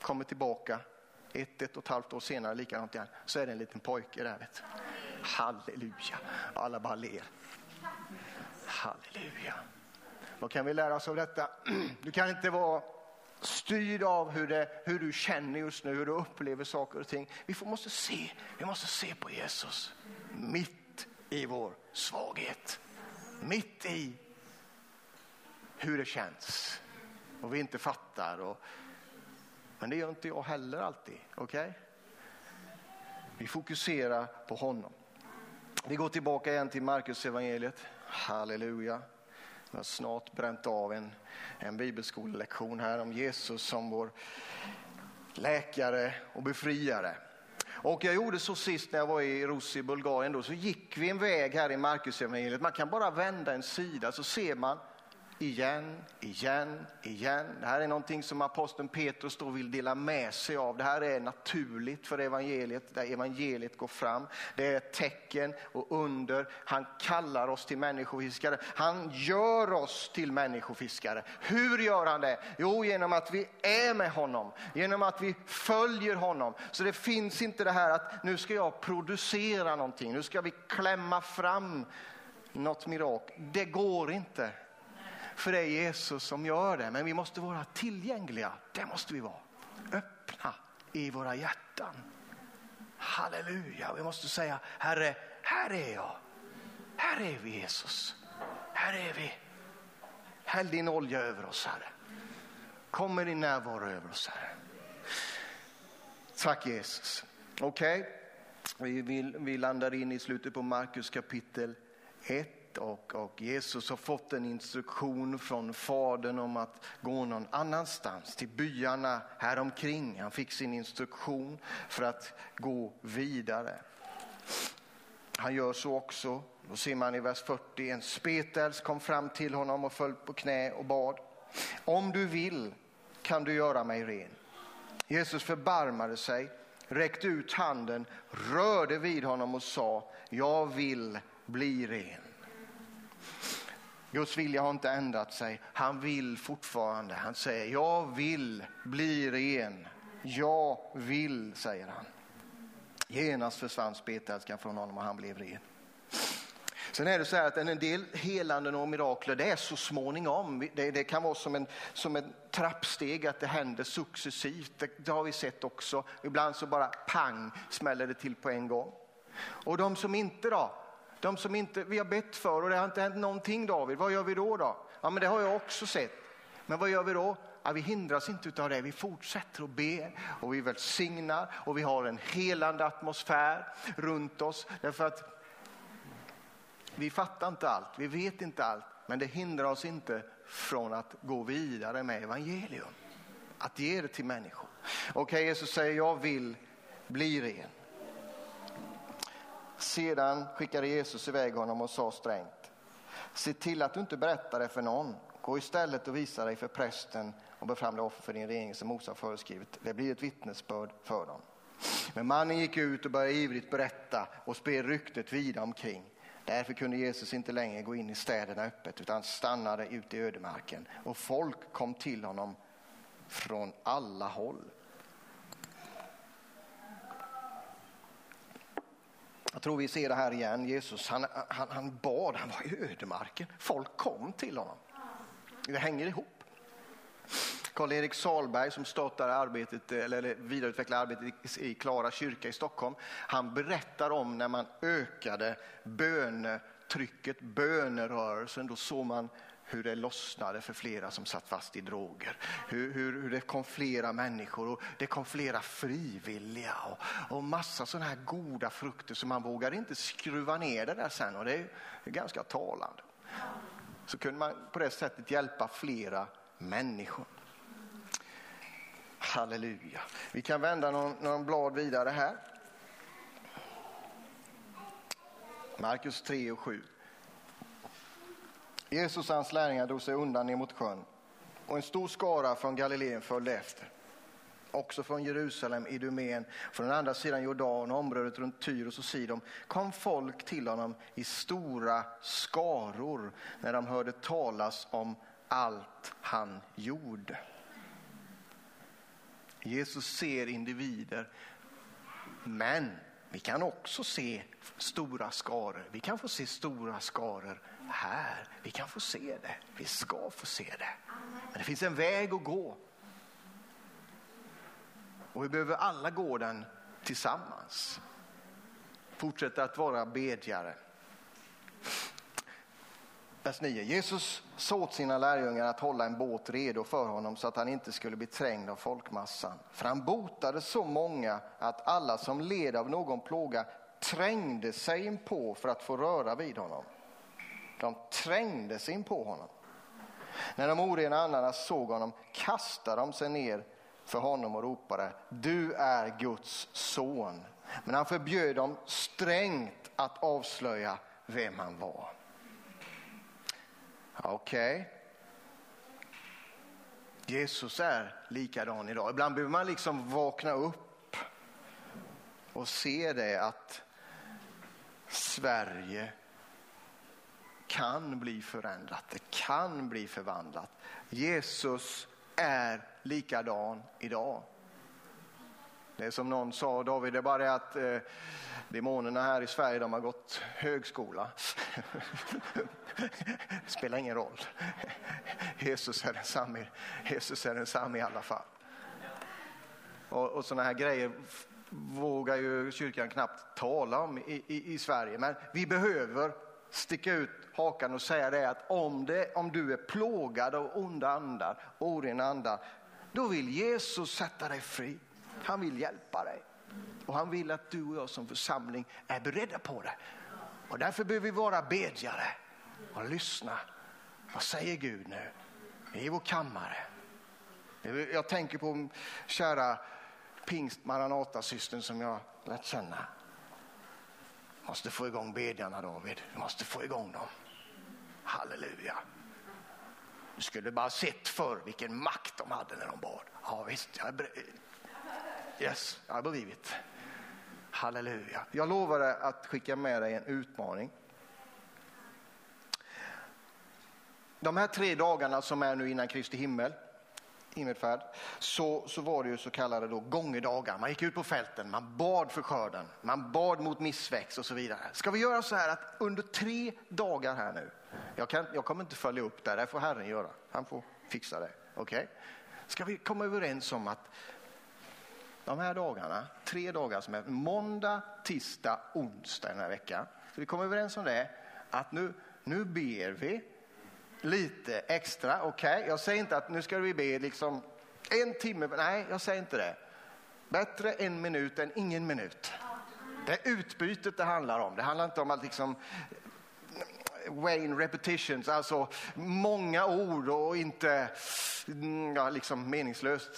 Kommer tillbaka ett, ett och ett halvt år senare, likadant igen. Så är det en liten pojke där. Vet. Halleluja. Alla bara ler. Halleluja. Vad kan vi lära oss av detta? Du kan inte vara styrd av hur, det, hur du känner just nu, hur du upplever saker och ting. Vi får, måste se, vi måste se på Jesus mitt i vår svaghet. Mitt i hur det känns och vi inte fattar. Och, men det gör inte jag heller alltid. Okay? Vi fokuserar på honom. Vi går tillbaka igen till Markus evangeliet. Halleluja. Jag har snart bränt av en, en bibelskolelektion här om Jesus som vår läkare och befriare. Och jag gjorde så sist när jag var i Rus i Bulgarien då, så gick vi en väg här i Markus evangeliet. Man kan bara vända en sida så ser man igen, igen, igen. Det här är någonting som aposteln Petrus då vill dela med sig av. Det här är naturligt för evangeliet, där evangeliet går fram. Det är tecken och under. Han kallar oss till människofiskare. Han gör oss till människofiskare. Hur gör han det? Jo, genom att vi är med honom, genom att vi följer honom. Så det finns inte det här att nu ska jag producera någonting, nu ska vi klämma fram något mirakel. Det går inte. För det är Jesus som gör det. Men vi måste vara tillgängliga. Det måste vi vara. Öppna i våra hjärtan. Halleluja. Vi måste säga Herre, här är jag. Här är vi Jesus. Här är vi. Häll din olja över oss Herre. Kom med din närvaro över oss Herre. Tack Jesus. Okej, okay. vi, vi landar in i slutet på Markus kapitel 1 och, och Jesus har fått en instruktion från Fadern om att gå någon annanstans, till byarna häromkring. Han fick sin instruktion för att gå vidare. Han gör så också. Då ser man i vers 40, en spetälsk kom fram till honom och föll på knä och bad. Om du vill kan du göra mig ren. Jesus förbarmade sig, räckte ut handen, rörde vid honom och sa, jag vill bli ren. Guds vilja har inte ändrat sig. Han vill fortfarande. Han säger, jag vill bli ren. Jag vill, säger han. Genast försvann spetälskan från honom och han blev ren. Sen är det så här att en del helanden och mirakler, det är så småningom. Det, det kan vara som en, som en trappsteg, att det händer successivt. Det, det har vi sett också. Ibland så bara pang smäller det till på en gång. Och de som inte då, de som inte vi har bett för och det har inte hänt någonting David, vad gör vi då? då? Ja, men det har jag också sett. Men vad gör vi då? Ja, vi hindras inte av det, vi fortsätter att be och vi välsignar och vi har en helande atmosfär runt oss. Därför att vi fattar inte allt, vi vet inte allt, men det hindrar oss inte från att gå vidare med evangelium. Att ge det till människor. Okej, okay, Jesus säger jag vill bli ren. Sedan skickade Jesus iväg honom och sa strängt. Se till att du inte berättar det för någon. Gå istället och visa dig för prästen och bär fram det offer för din regering som Mose har föreskrivit. Det blir ett vittnesbörd för dem. Men mannen gick ut och började ivrigt berätta och spred ryktet vida omkring. Därför kunde Jesus inte längre gå in i städerna öppet utan stannade ute i ödemarken och folk kom till honom från alla håll. Jag tror vi ser det här igen. Jesus han, han, han bad, han var i ödemarken. Folk kom till honom. Det hänger ihop. Karl-Erik Salberg som startade arbetet, eller vidareutvecklar arbetet i Klara kyrka i Stockholm. Han berättar om när man ökade bönetrycket, bönerörelsen. Då såg man hur det lossnade för flera som satt fast i droger. Hur, hur, hur det kom flera människor och det kom flera frivilliga och, och massa sådana här goda frukter så man vågade inte skruva ner det där sen och det är, är ganska talande. Så kunde man på det sättet hjälpa flera människor. Halleluja. Vi kan vända någon, någon blad vidare här. Markus 3 och 7. Jesus och hans lärjungar drog sig undan ner mot sjön och en stor skara från Galileen följde efter. Också från Jerusalem, Idumeen, från andra sidan Jordan och området runt Tyros och Sidon kom folk till honom i stora skaror när de hörde talas om allt han gjorde. Jesus ser individer, men vi kan också se stora skaror. Vi kan få se stora skaror här. Vi kan få se det. Vi ska få se det. Men det finns en väg att gå. Och vi behöver alla gå den tillsammans. Fortsätta att vara bedjare. Vers 9. Jesus sa åt sina lärjungar att hålla en båt redo för honom så att han inte skulle bli trängd av folkmassan. För han botade så många att alla som led av någon plåga trängde sig in på för att få röra vid honom. De trängde sig in på honom. När de orena andarna såg honom kastade de sig ner för honom och ropade du är Guds son. Men han förbjöd dem strängt att avslöja vem han var. Okej. Okay. Jesus är likadan idag. Ibland behöver man liksom vakna upp och se det att Sverige kan bli förändrat, det kan bli förvandlat. Jesus är likadan idag. Det är som någon sa, David, det är bara det att eh, demonerna här i Sverige de har gått högskola. det spelar ingen roll. Jesus är densamme, Jesus är densamme i alla fall. Och, och sådana här grejer vågar ju kyrkan knappt tala om i, i, i, Sverige. Men vi behöver sticka ut hakan och säga det att om, det, om du är plågad av onda andar, orena andar, då vill Jesus sätta dig fri. Han vill hjälpa dig. Och han vill att du och jag som församling är beredda på det. Och därför behöver vi vara bedjare och lyssna. Vad säger Gud nu i vår kammare? Jag tänker på kära pingst Maranata-systern som jag lärt känna. Måste få igång bedjarna David, du måste få igång dem. Halleluja. Du skulle bara sett för vilken makt de hade när de bad. Ja visst, jag är Yes, jag har blivit. Halleluja. Jag lovade att skicka med dig en utmaning. De här tre dagarna som är nu innan Kristi himmel, himmelfärd, så, så var det ju så kallade då gångedagar. Man gick ut på fälten, man bad för skörden, man bad mot missväxt och så vidare. Ska vi göra så här att under tre dagar här nu, jag, kan, jag kommer inte följa upp det, det får Herren göra. Han får fixa det. Okej? Okay? Ska vi komma överens om att de här dagarna, tre dagar som är måndag, tisdag, onsdag den här veckan. Så vi kommer överens om det, att nu, nu ber vi lite extra. Okej, okay? jag säger inte att nu ska vi be liksom en timme, nej jag säger inte det. Bättre en minut än ingen minut. Det är utbytet det handlar om. Det handlar inte om att liksom Wayne repetitions, alltså många ord och inte mm, ja, liksom meningslöst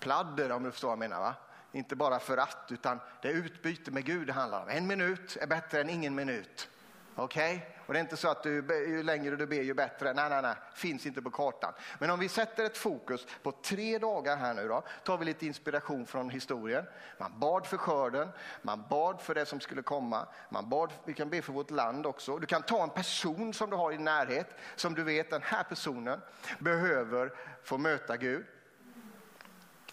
pladder om du förstår vad jag menar. Va? Inte bara för att, utan det är utbyte med Gud det handlar om. En minut är bättre än ingen minut. Okej? Okay? Och det är inte så att du, ju längre du ber ju bättre. Nej, nej, nej, finns inte på kartan. Men om vi sätter ett fokus på tre dagar här nu då, tar vi lite inspiration från historien. Man bad för skörden, man bad för det som skulle komma, man bad, vi kan be för vårt land också. Du kan ta en person som du har i närhet, som du vet den här personen behöver få möta Gud.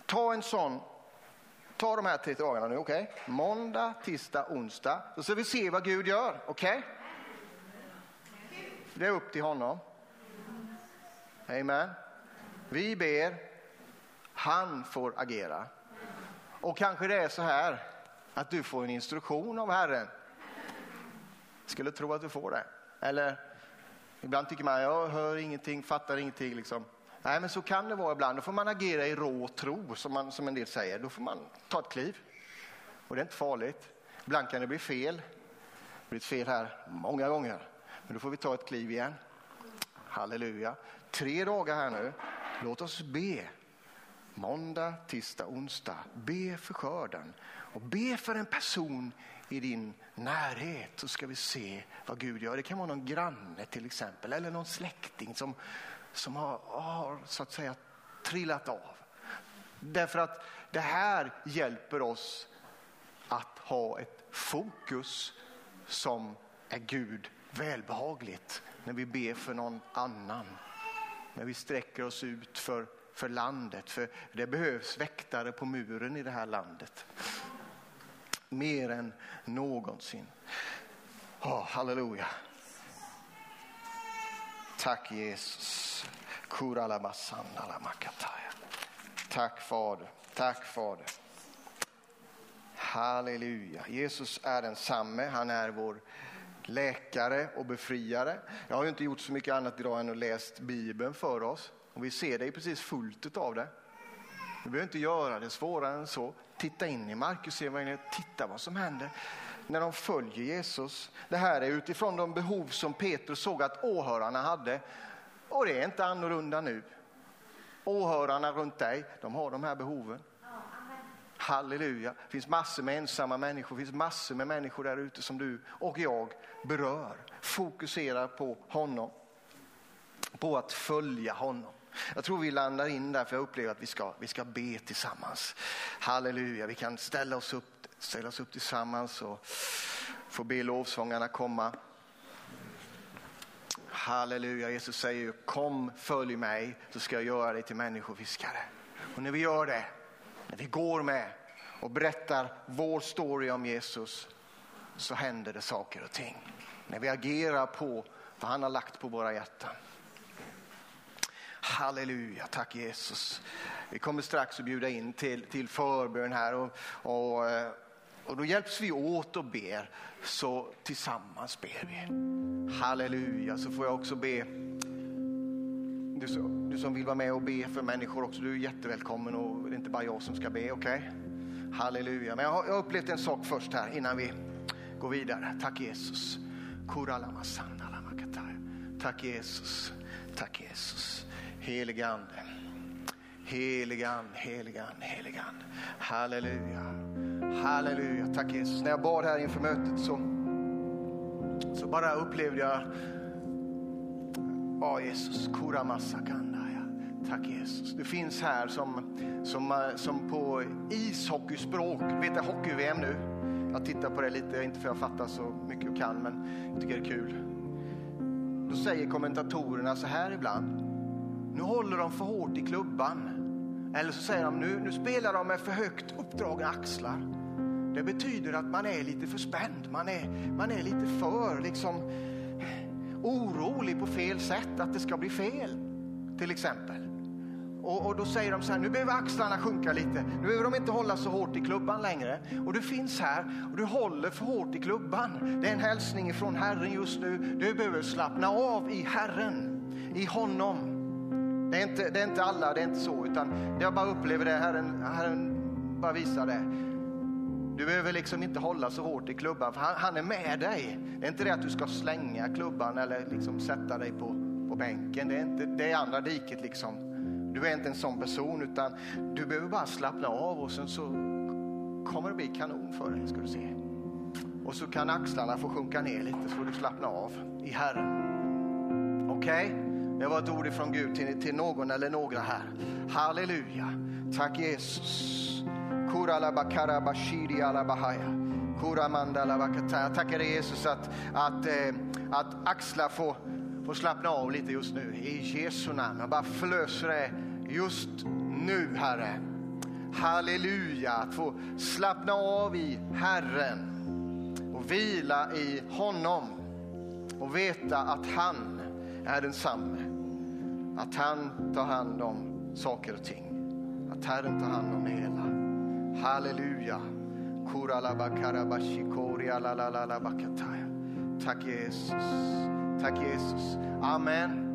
Ta en sån, ta de här tre dagarna nu, okej? Okay? Måndag, tisdag, onsdag. Så ska vi se vad Gud gör, okej? Okay? Det är upp till honom. Amen. Vi ber, han får agera. Och kanske det är så här att du får en instruktion av Herren. Skulle tro att du får det. Eller ibland tycker man, jag hör ingenting, fattar ingenting. Liksom. Nej, men så kan det vara ibland. Då får man agera i rå tro, som, man, som en del säger. Då får man ta ett kliv. Och det är inte farligt. Ibland kan det bli fel. Det har blivit fel här många gånger. Men då får vi ta ett kliv igen. Halleluja. Tre dagar här nu. Låt oss be. Måndag, tisdag, onsdag. Be för skörden. Och be för en person i din närhet så ska vi se vad Gud gör. Det kan vara någon granne till exempel eller någon släkting som som har, har så att säga trillat av. Därför att det här hjälper oss att ha ett fokus som är Gud välbehagligt när vi ber för någon annan. När vi sträcker oss ut för, för landet. För det behövs väktare på muren i det här landet. Mer än någonsin. Oh, halleluja. Tack Jesus. Tack Fader. Tack Fader. Halleluja. Jesus är densamme. Han är vår läkare och befriare. Jag har inte gjort så mycket annat idag än att läst Bibeln för oss. Och vi ser det precis fullt av det. Vi behöver inte göra det svårare än så. Titta in i Markusevangeliet, titta vad som händer när de följer Jesus. Det här är utifrån de behov som Petrus såg att åhörarna hade. Och det är inte annorlunda nu. Åhörarna runt dig, de har de här behoven. Halleluja. Det finns massor med ensamma människor, det finns massor med människor där ute som du och jag berör. Fokusera på honom. På att följa honom. Jag tror vi landar in där för jag upplever att vi ska, vi ska be tillsammans. Halleluja, vi kan ställa oss upp, ställa oss upp tillsammans och få be lovsångarna komma. Halleluja, Jesus säger kom följ mig så ska jag göra dig till människofiskare. Och när vi gör det, när vi går med och berättar vår story om Jesus så händer det saker och ting. När vi agerar på vad han har lagt på våra hjärtan. Halleluja, tack Jesus. Vi kommer strax att bjuda in till, till förbön här och, och, eh, och då hjälps vi åt och ber. Så tillsammans ber vi. Halleluja, så får jag också be. Du, du som vill vara med och be för människor också, du är jättevälkommen och det är inte bara jag som ska be, okej? Okay? Halleluja, men jag har, jag har upplevt en sak först här innan vi går vidare. Tack Jesus. Tack Jesus. Tack Jesus. Helige Ande. Helige Ande, helige Ande, helige Ande. Halleluja. Halleluja. Tack Jesus. När jag bad här inför mötet så, så bara upplevde jag, ja Jesus, Kuramasakandaya. Tack Jesus. Du finns här som, som, eh, som på ishockeyspråk, vet du hockey-VM nu? Jag tittar på det lite, inte för jag fattar så mycket jag kan, men jag tycker det är kul. Då säger kommentatorerna så här ibland nu håller de för hårt i klubban. Eller så säger de nu, nu spelar de med för högt uppdragna axlar. Det betyder att man är lite för spänd. Man är, man är lite för liksom, orolig på fel sätt, att det ska bli fel. Till exempel. Och, och, då säger de så här, nu behöver axlarna sjunka lite. Nu behöver de inte hålla så hårt i klubban längre. Och du finns här och du håller för hårt i klubban. Det är en hälsning från Herren just nu. Du behöver slappna av i Herren, i honom. Det är, inte, det är inte alla, det är inte så, utan jag bara upplever det, Herren, Herren bara visar det. Du behöver liksom inte hålla så hårt i klubban, för han, han, är med dig. Det är inte det att du ska slänga klubban eller liksom sätta dig på, på bänken. Det är, inte, det är andra diket liksom. Du är inte en sån person, utan du behöver bara slappna av och sen så kommer det bli kanon för dig, ska du se. Och så kan axlarna få sjunka ner lite så får du slappna av i Herren. Okej? Okay? Det var ett ord ifrån Gud till, till någon eller några här. Halleluja. Tack Jesus. Kura la bakara bashiri ala bahaya. Jag tackar dig Jesus att, att, eh, att axlar får, får slappna av lite just nu. I Jesu namn. Jag bara förlöser det just nu Herre. Halleluja. Att få slappna av i Herren och vila i honom och veta att han är densamme. Att han tar hand om saker och ting. Att Herren tar hand om det hela. Halleluja. Tack Jesus. Tack Jesus. Amen.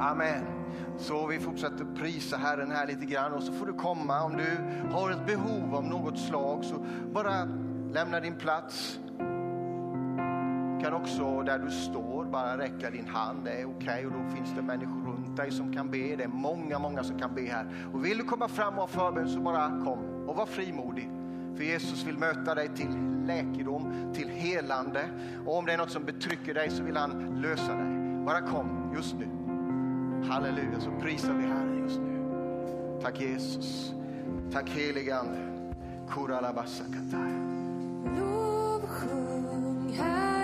Amen. Så vi fortsätter prisa Herren här lite grann och så får du komma om du har ett behov av något slag så bara lämna din plats. Du kan också där du står bara räcka din hand, det är okej okay. och då finns det människor runt dig som kan be. Det är många, många som kan be här. Och vill du komma fram och ha förbön så bara kom och var frimodig. För Jesus vill möta dig till läkedom, till helande. Och om det är något som betrycker dig så vill han lösa dig. Bara kom just nu. Halleluja, så prisar vi Herren just nu. Tack Jesus. Tack helige Ande. Kuralabasakataya. Lovsjung Herren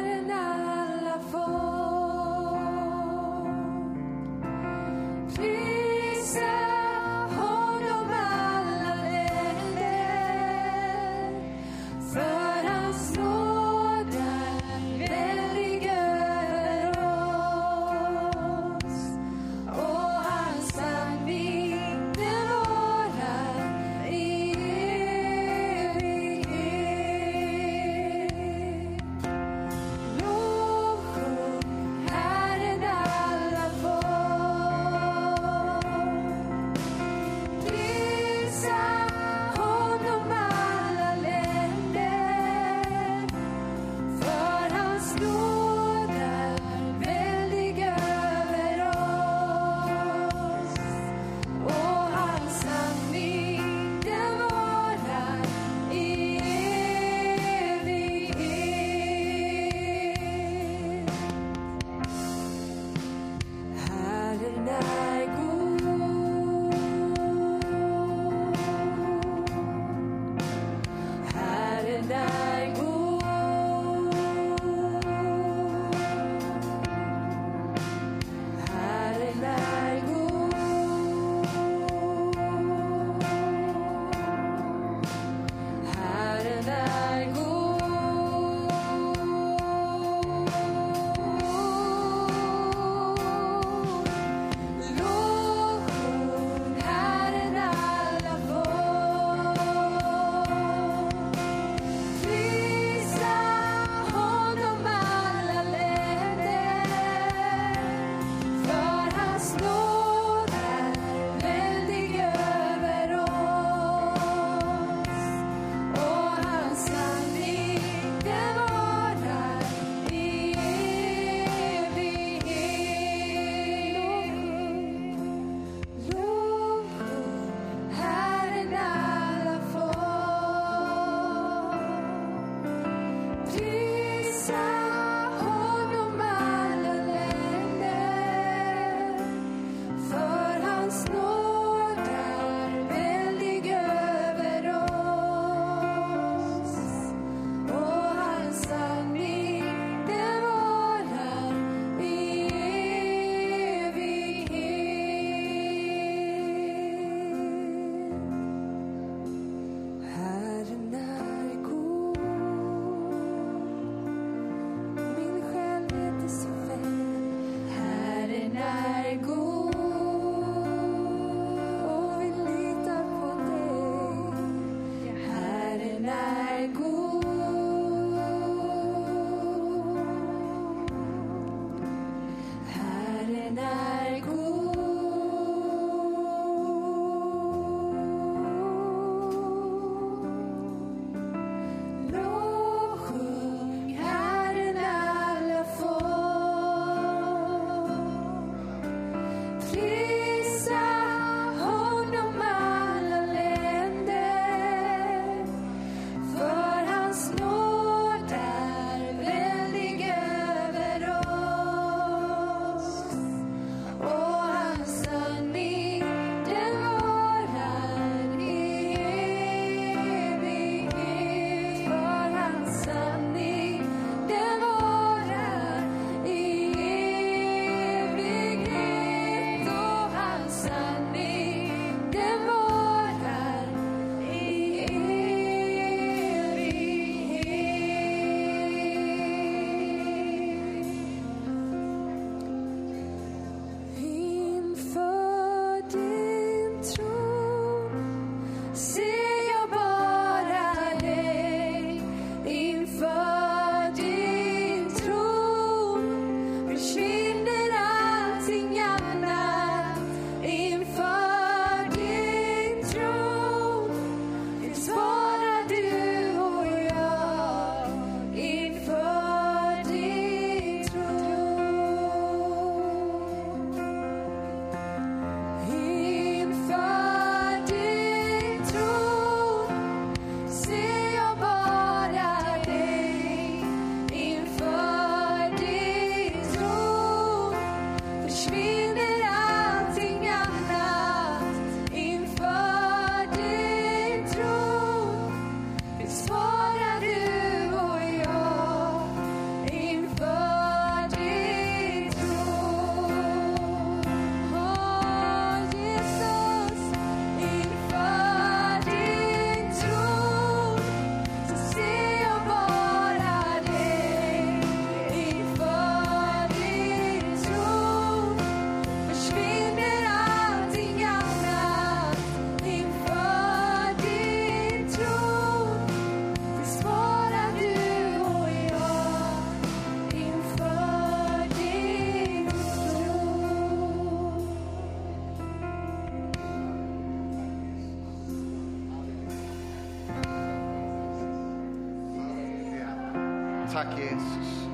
Tack Jesus.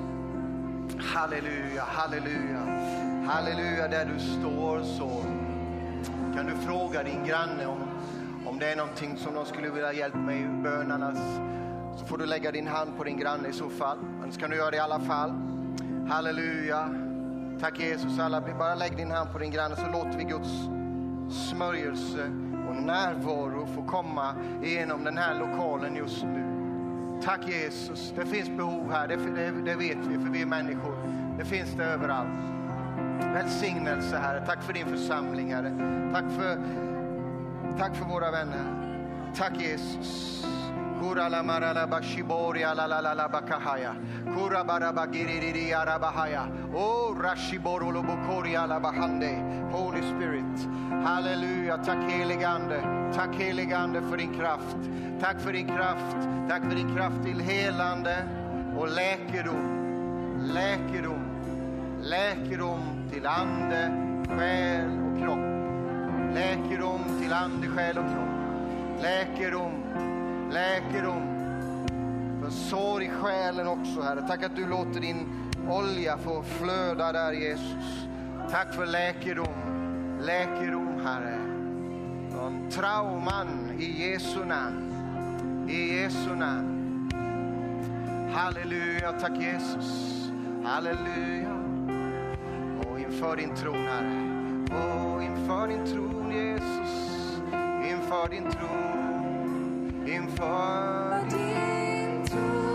Halleluja, halleluja, halleluja där du står så kan du fråga din granne om, om det är någonting som de skulle vilja hjälpa mig i bönarnas så får du lägga din hand på din granne i så fall. Annars kan du göra det i alla fall. Halleluja. Tack Jesus. Alla, bara lägg din hand på din granne så låter vi Guds smörjelse och närvaro få komma igenom den här lokalen just nu. Tack Jesus. Det finns behov här, det, det, det vet vi för vi är människor. Det finns det överallt. Välsignelse Herre. Tack för din församling Herre. Tack för, tack för våra vänner. Tack Jesus. Kura la marala bashibori ala la la la bakahaya. Kura baraba giriri arabahaya. Oh rashiboro lobokori ala bahande. Holy Spirit. Halleluja. Tack heligande. Tack heligande för din kraft. Tack för din kraft. Tack för din kraft till helande och läkedom. Läkedom. Läkedom till ande, själ och kropp. Läkedom till ande, själ och kropp. Läkedom, läkedom. För sår i själen också, Herre. Tack att du låter din olja få flöda där, Jesus. Tack för läkedom, läkedom, Herre. Från trauman i Jesu namn. I Jesu namn. Halleluja, tack Jesus. Halleluja. Och inför din tron, Herre. Och inför din tron, Jesus. Inför din tron. Inför din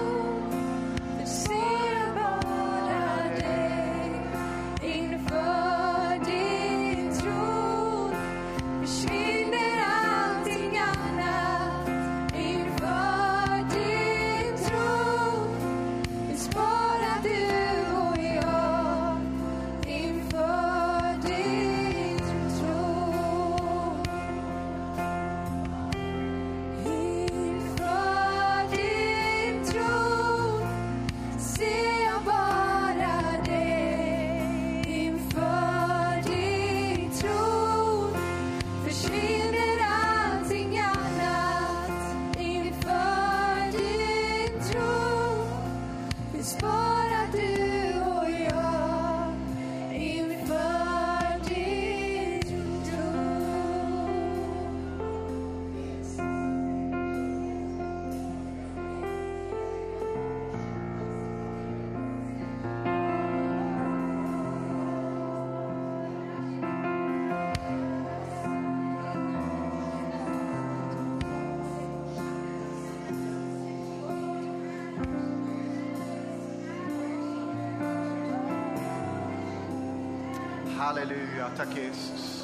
tack Jesus.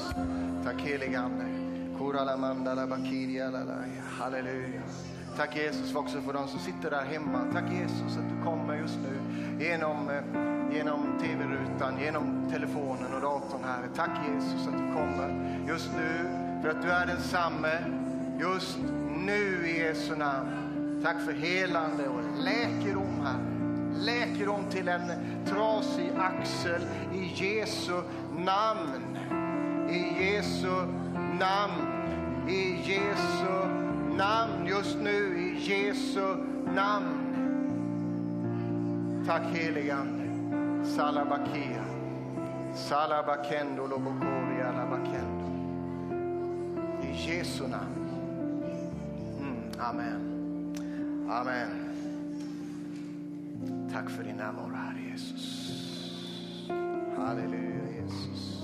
Tack helige Ande. Halleluja. Tack Jesus också för de som sitter där hemma. Tack Jesus att du kommer just nu genom, eh, genom tv-rutan, genom telefonen och datorn här. Tack Jesus att du kommer just nu för att du är densamme just nu i Jesu namn. Tack för helande och läkedom här. Läker Läkedom till en trasig axel i Jesu namn. I Jesu namn. I Jesu namn. Just nu i Jesu namn. Tack heligande. Salabakia. Salabakendo lobokori alabakendo. I Jesu namn. Mm, amen. Amen. Tack för din närvaro här Jesus. Halleluja Jesus.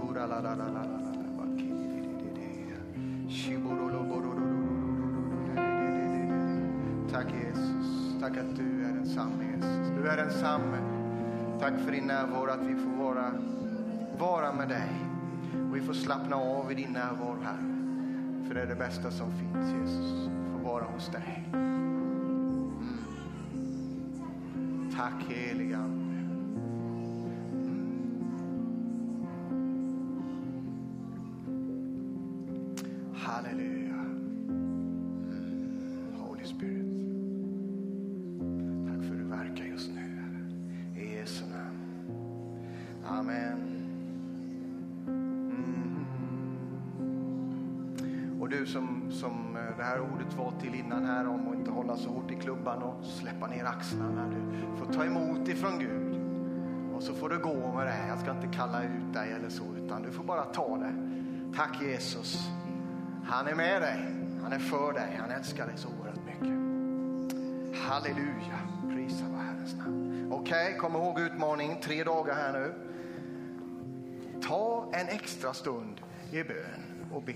Kura la la la la la la la Tack Jesus. Tack att du är densamme Jesus. Du är densamme. Tack för din närvaro att vi får vara, vara med dig. Och vi får slappna av i din närvaro här. För det är det bästa som finns Jesus. Få vara hos dig. Tack helige Ande. Klubban och släppa ner axlarna. Du får ta emot ifrån Gud. Och så får du gå med det. Jag ska inte kalla ut dig eller så, utan du får bara ta det. Tack Jesus. Han är med dig. Han är för dig. Han älskar dig så oerhört mycket. Halleluja. Prisa vare Herrens namn. Okej, kom ihåg utmaningen. Tre dagar här nu. Ta en extra stund i bön och be.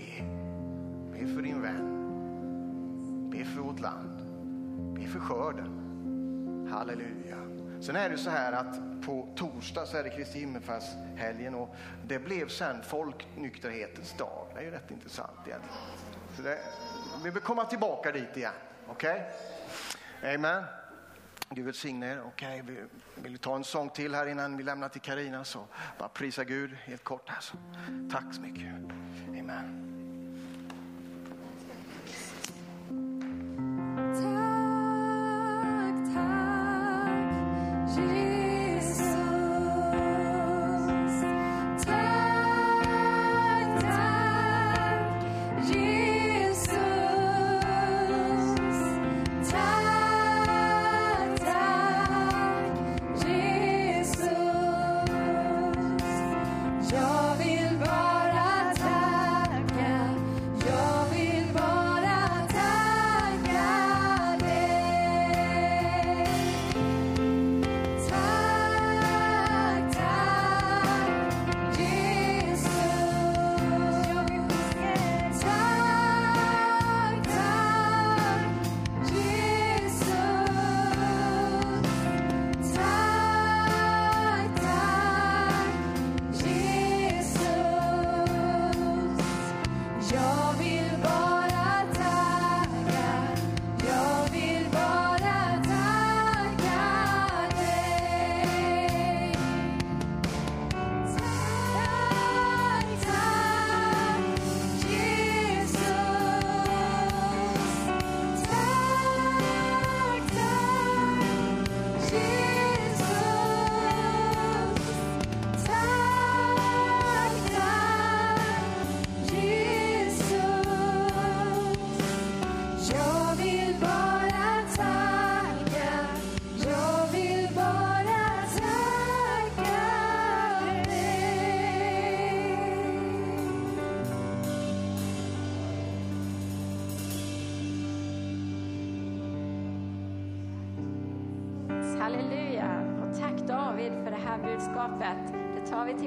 Be för din vän. Be för vårt land. Be för skörden. Halleluja. Sen är det så här att på torsdag så är det Kristi himmelfärdshelgen och det blev sen folknykterhetens dag. Det är ju rätt intressant egentligen. Så det, vi vill komma tillbaka dit igen. Okej? Amen. Gud välsigne er. Okej, vi vill ta en sång till här innan vi lämnar till Karina så bara prisa Gud helt kort. Alltså. Tack så mycket. Amen.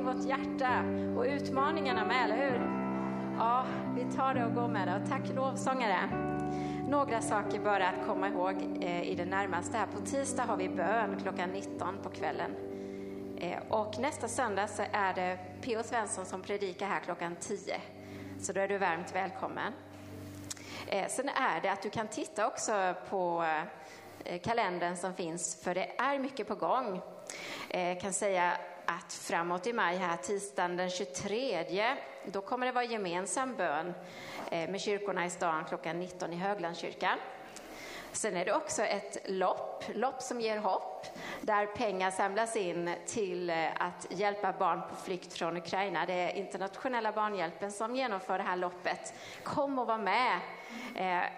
Vårt hjärta och utmaningarna med, eller hur? Ja, vi tar det och går med det. Och tack lovsångare. Några saker bara att komma ihåg eh, i det närmaste. Här på tisdag har vi bön klockan 19 på kvällen. Eh, och nästa söndag så är det P.O. Svensson som predikar här klockan 10. Så då är du varmt välkommen. Eh, sen är det att du kan titta också på kalendern som finns, för det är mycket på gång. Jag kan säga att framåt i maj här, tisdagen den 23, då kommer det vara gemensam bön eh, med kyrkorna i stan klockan 19 i Höglandskyrkan. Sen är det också ett lopp, lopp som ger hopp, där pengar samlas in till eh, att hjälpa barn på flykt från Ukraina. Det är internationella barnhjälpen som genomför det här loppet. Kom och var med. Eh,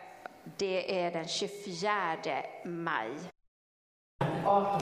det är den 24 maj. 18